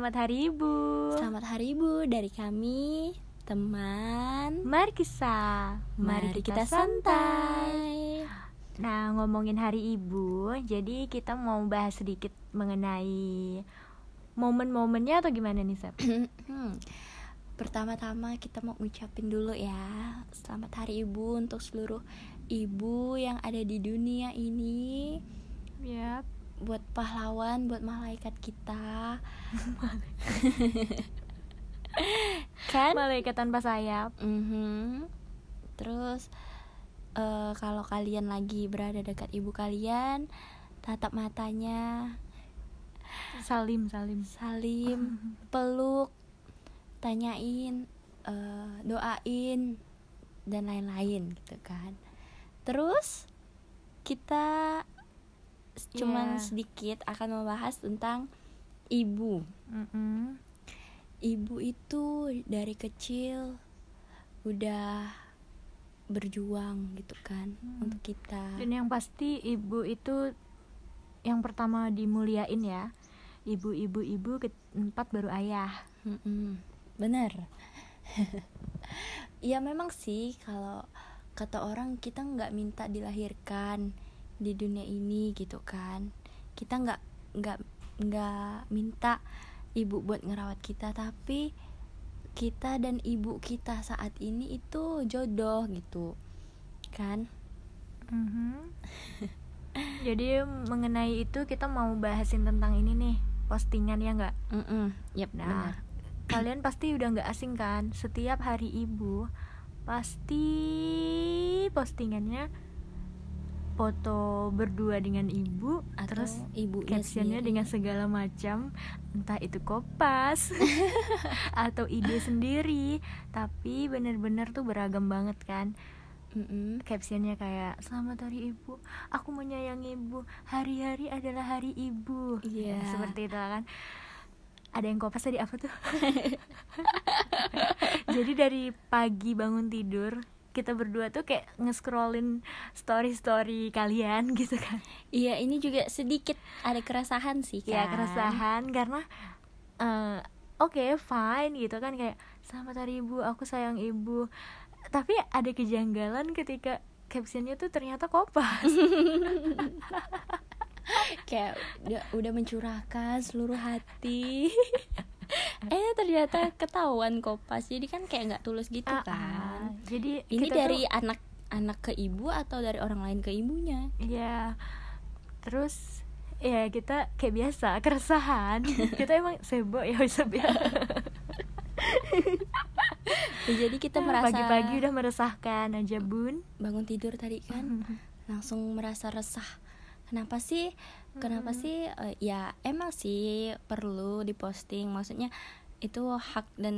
Selamat Hari Ibu. Selamat Hari Ibu dari kami, teman. Mari kisah. Mari, kita santai. Nah, ngomongin Hari Ibu, jadi kita mau bahas sedikit mengenai momen-momennya atau gimana nih, Sep? Hmm. Pertama-tama kita mau ucapin dulu ya Selamat Hari Ibu untuk seluruh ibu yang ada di dunia ini Yap. Buat pahlawan, buat malaikat kita Kan? Malaikat tanpa sayap. Mhm. Terus eh, kalau kalian lagi berada dekat ibu kalian Tatap matanya Salim, salim. Salim Peluk Tanyain eh, Doain Dan lain-lain gitu kan Terus Kita Cuman Iya. sedikit akan membahas tentang Ibu Mm-mm. Ibu itu dari kecil Udah Berjuang gitu kan Hmm. Untuk kita Dan yang pasti ibu itu yang pertama dimuliain ya. Ibu-ibu ibu keempat baru ayah. Mm-mm. Bener Ya memang sih kalau kata orang kita nggak minta dilahirkan di dunia ini gitu kan kita nggak nggak nggak minta ibu buat ngerawat kita tapi kita dan ibu kita saat ini itu jodoh gitu kan Mhm. Jadi mengenai itu kita mau bahasin tentang ini nih postingan ya nggak? Mm-mm. Yap, Nah, benar. kalian pasti udah nggak asing kan? Setiap hari ibu pasti postingannya foto berdua dengan ibu, Atau terus ibunya captionnya sendiri. dengan segala macam, entah itu kopas atau ide sendiri, tapi bener-bener tuh beragam banget kan? Mm-mm. captionnya kayak selamat hari ibu aku menyayangi ibu hari-hari adalah hari ibu Iya. Ya, seperti itu kan ada yang kopas tadi apa tuh jadi dari pagi bangun tidur kita berdua tuh kayak nge-scrollin story-story kalian gitu kan. Iya, ini juga sedikit ada keresahan sih kan. ya keresahan karena eh, oke fine gitu kan kayak selamat hari ibu aku sayang ibu. Tapi ada kejanggalan ketika captionnya tuh ternyata kopas. Kayak udah, udah mencurahkan seluruh hati. Eh ternyata ketahuan kopas. Jadi kan kayak nggak tulus gitu Ah, ah. kan jadi ini kita dari tuh- anak anak ke ibu atau dari orang lain ke ibunya? Ya terus ya kita kayak biasa keresahan. Kita emang sibuk ya Seb, ya jadi kita merasa pagi-pagi udah meresahkan aja bun. Bangun tidur tadi kan langsung merasa resah. Kenapa sih? Kenapa sih Eh, ya emang sih perlu diposting. Maksudnya itu hak dan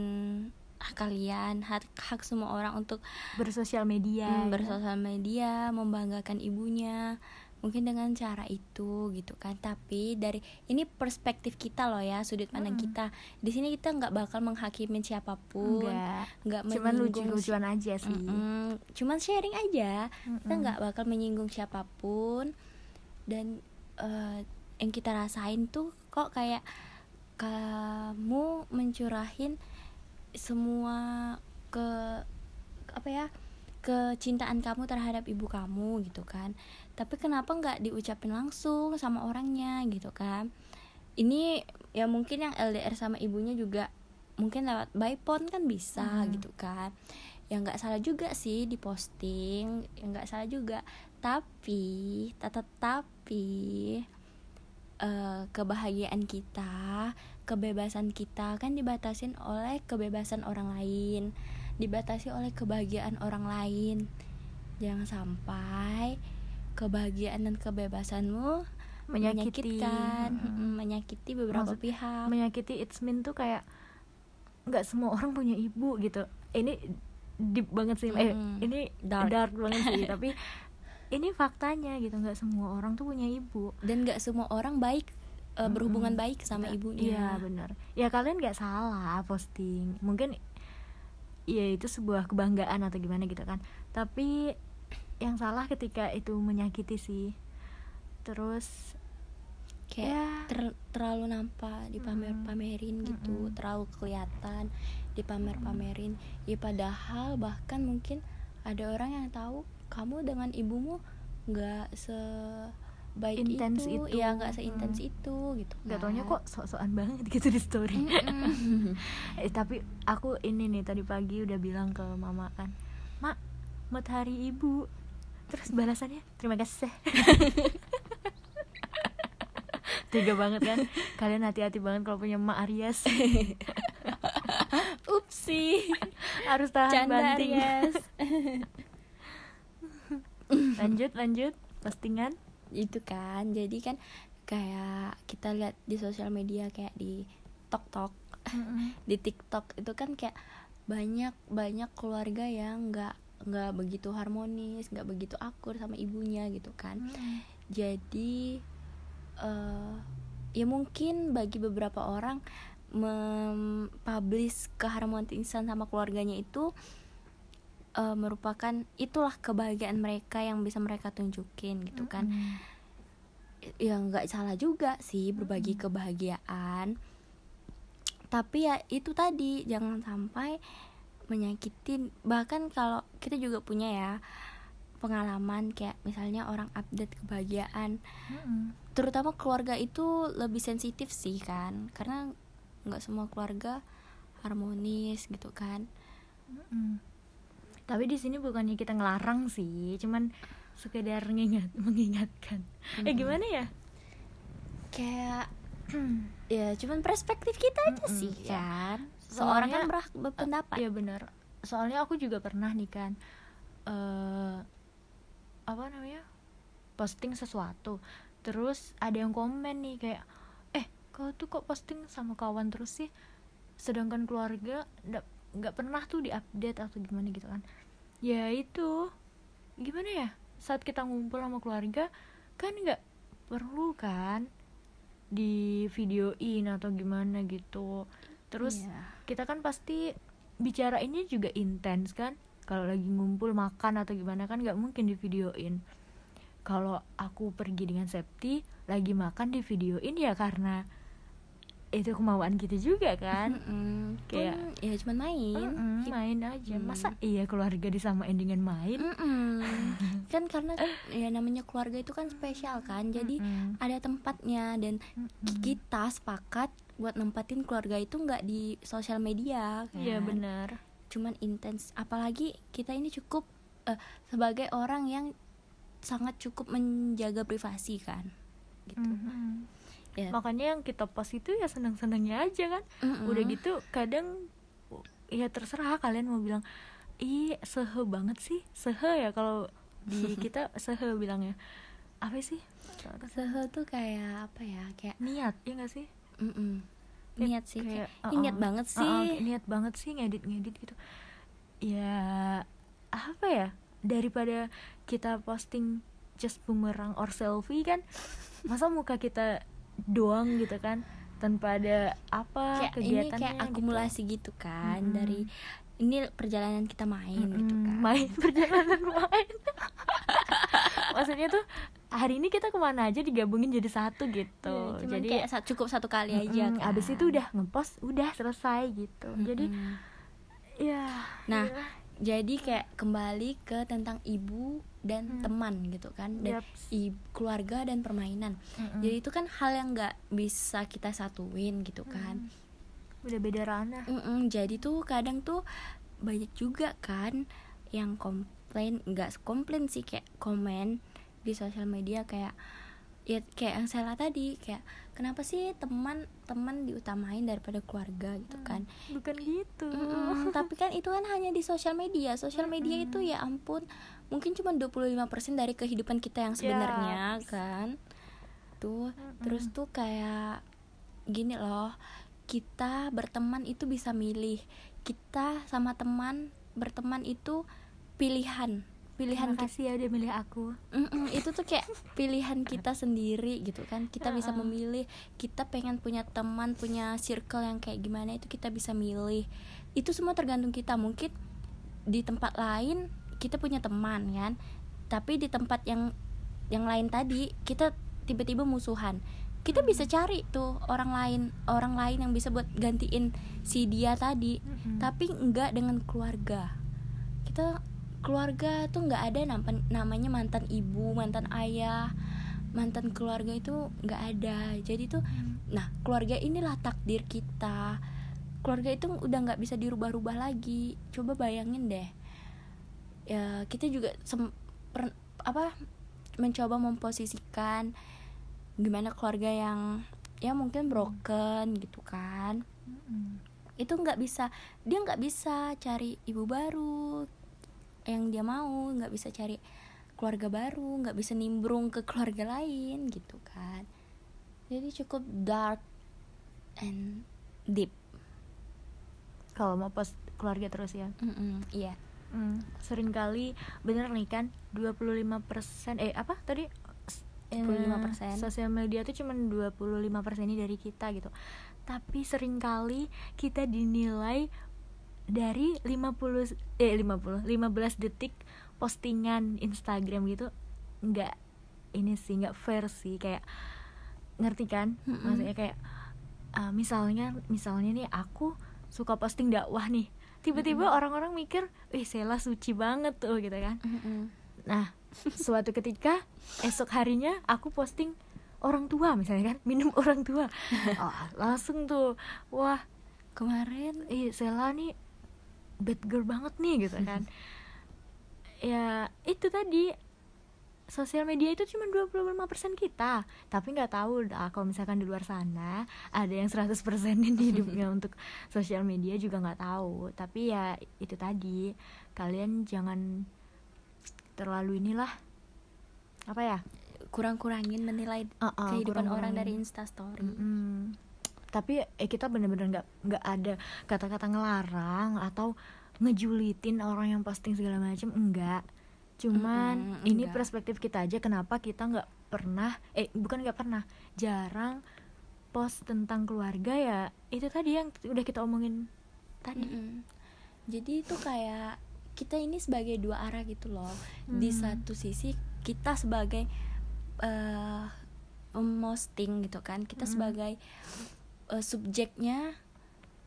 hak kalian hak hak semua orang untuk bersosial media hmm, ya. bersosial media membanggakan ibunya mungkin dengan cara itu gitu kan tapi dari ini perspektif kita loh ya sudut pandang Mm. kita di sini kita nggak bakal menghakimi siapa pun enggak nggak cuman lucu-lucuan aja sih Mm-mm. cuman sharing aja kita Mm-mm. nggak bakal menyinggung siapa pun dan eh, yang kita rasain tuh kok kayak kamu mencurahin semua ke apa ya kecintaan kamu terhadap ibu kamu gitu kan. Tapi kenapa nggak diucapin langsung sama orangnya gitu kan? Ini ya mungkin yang LDR sama ibunya juga mungkin lewat by phone kan bisa Hmm. gitu kan. Ya nggak salah juga sih diposting ya nggak salah juga. Tapi tetapi eh, kebahagiaan kita kebebasan kita kan dibatasin oleh kebebasan orang lain dibatasi oleh kebahagiaan orang lain jangan sampai kebahagiaan dan kebebasanmu Menyakiti. menyakitkan menyakiti beberapa Maksud- pihak menyakiti it's mean tuh kayak nggak semua orang punya ibu gitu ini deep banget sih eh Mm-mm. ini Dark. dark, banget sih tapi ini faktanya gitu nggak semua orang tuh punya ibu. Dan nggak semua orang baik eh, berhubungan baik sama Nggak- ibunya. Iya benar ya kalian nggak salah posting. Mungkin ya itu sebuah kebanggaan atau gimana gitu kan. Tapi yang salah ketika itu menyakiti sih. Terus kayak Ya. ter- terlalu nampak dipamer-pamerin gitu. Mm-mm. terlalu kelihatan dipamer-pamerin. Ya padahal bahkan mungkin ada orang yang tahu kamu dengan ibumu nggak sebaik Intens itu, itu. ya nggak seintens Mm. itu gitu Gak kan. taunya kok sok-sokan banget gitu di story Mm-mm. eh, tapi aku ini nih tadi pagi udah bilang ke mama kan mak mat hari ibu terus balasannya terima kasih Tega banget kan Kalian hati-hati banget kalau punya emak Aries upsi Harus tahan canda banting Aries Lanjut lanjut. Postingan. Itu kan jadi kan kayak kita lihat di sosial media kayak di tok tok di TikTok itu kan kayak banyak banyak keluarga yang nggak nggak begitu harmonis nggak begitu akur sama ibunya gitu kan. Jadi eh ya mungkin bagi beberapa orang mempublish keharmonisan sama keluarganya itu eh, merupakan itulah kebahagiaan mereka yang bisa mereka tunjukin gitu kan. Ya nggak salah juga sih berbagi kebahagiaan. Tapi ya itu tadi jangan sampai menyakitin bahkan kalau kita juga punya ya pengalaman kayak misalnya orang update kebahagiaan. Terutama keluarga itu lebih sensitif sih kan karena nggak semua keluarga harmonis gitu kan Tapi di sini bukannya kita ngelarang sih, cuman sekedar ngingat, mengingatkan. Eh Mm-mm. gimana ya? kayak ya cuman perspektif kita aja Mm-mm, sih ya. kan seorang kan Soalnya- berhak berpendapat Iya benar. Soalnya aku juga pernah nih kan eh apa namanya? posting sesuatu. Terus ada yang komen nih kayak eh, kau tuh kok posting sama kawan terus sih? Sedangkan keluarga nggak pernah tuh diupdate atau gimana gitu kan. Ya itu gimana ya? Saat kita ngumpul sama keluarga kan nggak perlu kan di videoin atau gimana gitu. Terus Iya. kita kan pasti bicara ini juga intens kan kalau lagi ngumpul makan atau gimana kan nggak mungkin di videoin kalau aku pergi dengan Septi lagi makan di videoin ya karena itu kemauan kita juga kan Mm-mm. Kayak- Pun, ya cuman main Hip- main aja Hmm. masa iya keluarga disamain dengan main Mm-mm. kan karena ya namanya keluarga itu kan spesial kan jadi Mm-mm. ada tempatnya dan Mm-mm. kita sepakat buat nempatin keluarga itu nggak di sosial media kan iya benar cuman intens apalagi kita ini cukup eh, sebagai orang yang sangat cukup menjaga privasi kan gitu Mm-mm. Ya makanya yang kita post itu ya senang-senangnya aja kan. Mm-mm. udah gitu kadang ya terserah kalian mau bilang ih sehe banget sih sehe ya kalau di kita sehe bilangnya. Apa sih? Sehe tuh kayak apa ya kayak niat ya gak sih? Mm-mm. Kayak- niat sih kayak, kayak, "Ih, niat uh-uh, banget uh-uh, sih. niat banget sih ngedit ngedit gitu. Ya apa ya daripada kita posting just bumerang or selfie kan masa muka kita doang gitu kan tanpa ada apa kayak ini kegiatannya kayak gitu. akumulasi gitu, kan Mm-mm. dari ini perjalanan kita main gitu Mm-mm, kan main perjalanan main maksudnya tuh hari ini kita ke mana aja digabungin jadi satu gitu Ya, cuman jadi kayak cukup satu kali aja mm-mm, kan abis itu udah ngepost udah selesai gitu jadi Mm-mm. ya Nah, iyalah. Jadi kayak kembali ke tentang ibu dan Hmm. teman gitu kan. Dan Yaps. i- keluarga dan permainan. Mm-mm. jadi itu kan hal yang nggak bisa kita satuin gitu kan. Udah beda ranah. Mm-mm, jadi tuh kadang tuh banyak juga kan yang komplain. Nggak komplain sih kayak komen di sosial media kayak ya kayak yang saya tadi kayak kenapa sih teman teman diutamain daripada keluarga? gitu kan. bukan gitu. Mm-mm, tapi kan itu kan hanya di sosial media. Sosial media itu ya ampun mungkin cuma 25% dari kehidupan kita yang sebenarnya Yaps. kan. Tuh terus tuh kayak gini loh kita berteman itu bisa milih. Kita sama teman berteman itu pilihan pilihan kasih ya udah milih aku. Mm-mm, itu tuh kayak pilihan kita sendiri gitu kan. Kita bisa Heeh. memilih kita pengen punya teman punya circle yang kayak gimana itu kita bisa milih. Itu semua tergantung kita. Mungkin di tempat lain kita punya teman kan. Tapi di tempat yang yang lain tadi kita tiba-tiba musuhan. Kita bisa cari tuh orang lain orang lain yang bisa buat gantiin si dia tadi. Mm-mm. tapi enggak dengan keluarga. Kita keluarga tuh nggak ada nampan- namanya mantan ibu mantan ayah mantan keluarga itu nggak ada. Jadi tuh nah keluarga inilah takdir kita. Keluarga itu udah nggak bisa dirubah-rubah lagi. Coba bayangin deh. Ya kita juga sem- per- apa mencoba memposisikan gimana keluarga yang ya mungkin broken gitu kan. Mm-mm. itu nggak bisa dia nggak bisa cari ibu baru yang dia mau nggak bisa cari keluarga baru nggak bisa nimbrung ke keluarga lain gitu kan. Jadi cukup dark and deep. Kalau mau post keluarga terus ya? Mm-mm, iya. Hmm, sering kali bener nih kan 25% eh apa tadi? S- eh, 25%. sosial media tuh cuman 25% ini dari kita gitu. Tapi sering kali kita dinilai dari 50 eh 50 15 detik postingan Instagram gitu nggak ini sih nggak fair sih kayak ngerti kan? Maksudnya kayak uh, misalnya misalnya nih aku suka posting dakwah nih tiba-tiba orang-orang mikir wih Sela suci banget tuh gitu kan? Mm-mm. nah suatu ketika esok harinya aku posting orang tua misalnya kan? Minum orang tua. Oh, langsung tuh wah kemarin ih Sela nih bad girl banget nih gitu kan. Ya itu tadi sosial media itu cuma 25% kita. Tapi nggak tahu dah kalau misalkan di luar sana ada yang 100% in hidupnya untuk sosial media juga nggak tahu. Tapi ya itu tadi kalian jangan terlalu inilah apa ya? Kurang-kurangin menilai Uh-uh, kehidupan orang kurang-kurangin. dari instastory Mm-mm. Tapi eh kita bener-bener nggak nggak ada kata-kata ngelarang atau ngejulitin orang yang posting segala macam enggak cuman Mm-mm, ini enggak. perspektif kita aja kenapa kita nggak pernah eh bukan nggak pernah jarang post tentang keluarga ya itu tadi yang udah kita omongin tadi Mm-mm. jadi itu kayak kita ini sebagai dua arah gitu loh di Hmm. satu sisi kita sebagai eh memosting gitu kan kita Mm. sebagai eh, subjeknya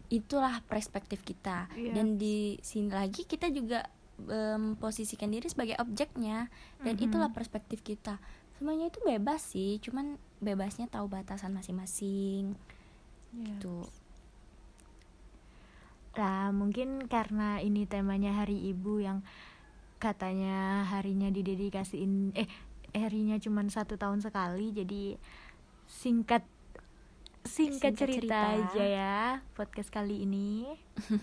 itulah perspektif kita Iya. dan di sini lagi kita juga memposisikan diri sebagai objeknya dan Mhm. itulah perspektif kita semuanya itu bebas sih cuman bebasnya tahu batasan masing-masing Iya. tuh Nah, mungkin karena ini temanya Hari Ibu yang katanya harinya didedikasiin eh harinya cuma satu tahun sekali, jadi singkat singkat, Singkat cerita, cerita. aja ya podcast kali ini.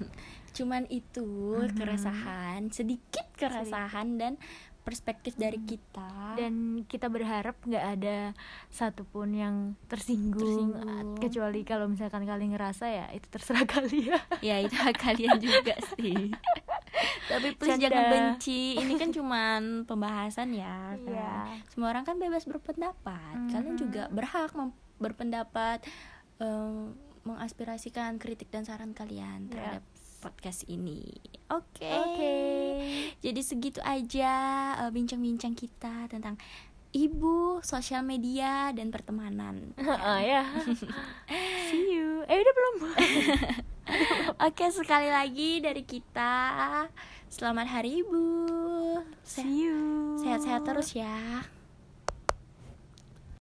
cuman itu Mhm. keresahan sedikit keresahan dan perspektif dari kita Dan kita berharap nggak ada satupun yang tersinggung, Tersinggung. kecuali kalau misalkan kalian ngerasa ya itu terserah kalian. ya itu hak kalian juga sih tapi please Canda. jangan benci ini kan cuman pembahasan ya kan? Iya. semua orang kan bebas berpendapat kalian Mhm. juga berhak berpendapat em, mengaspirasikan kritik dan saran kalian terhadap podcast ini oke Oke. Jadi segitu aja eh, bincang-bincang kita tentang ibu, sosial media dan pertemanan. Oh ya. See you. Eh udah belum? Oke, sekali lagi dari kita. Selamat Hari Ibu. See you. Sehat-sehat terus ya.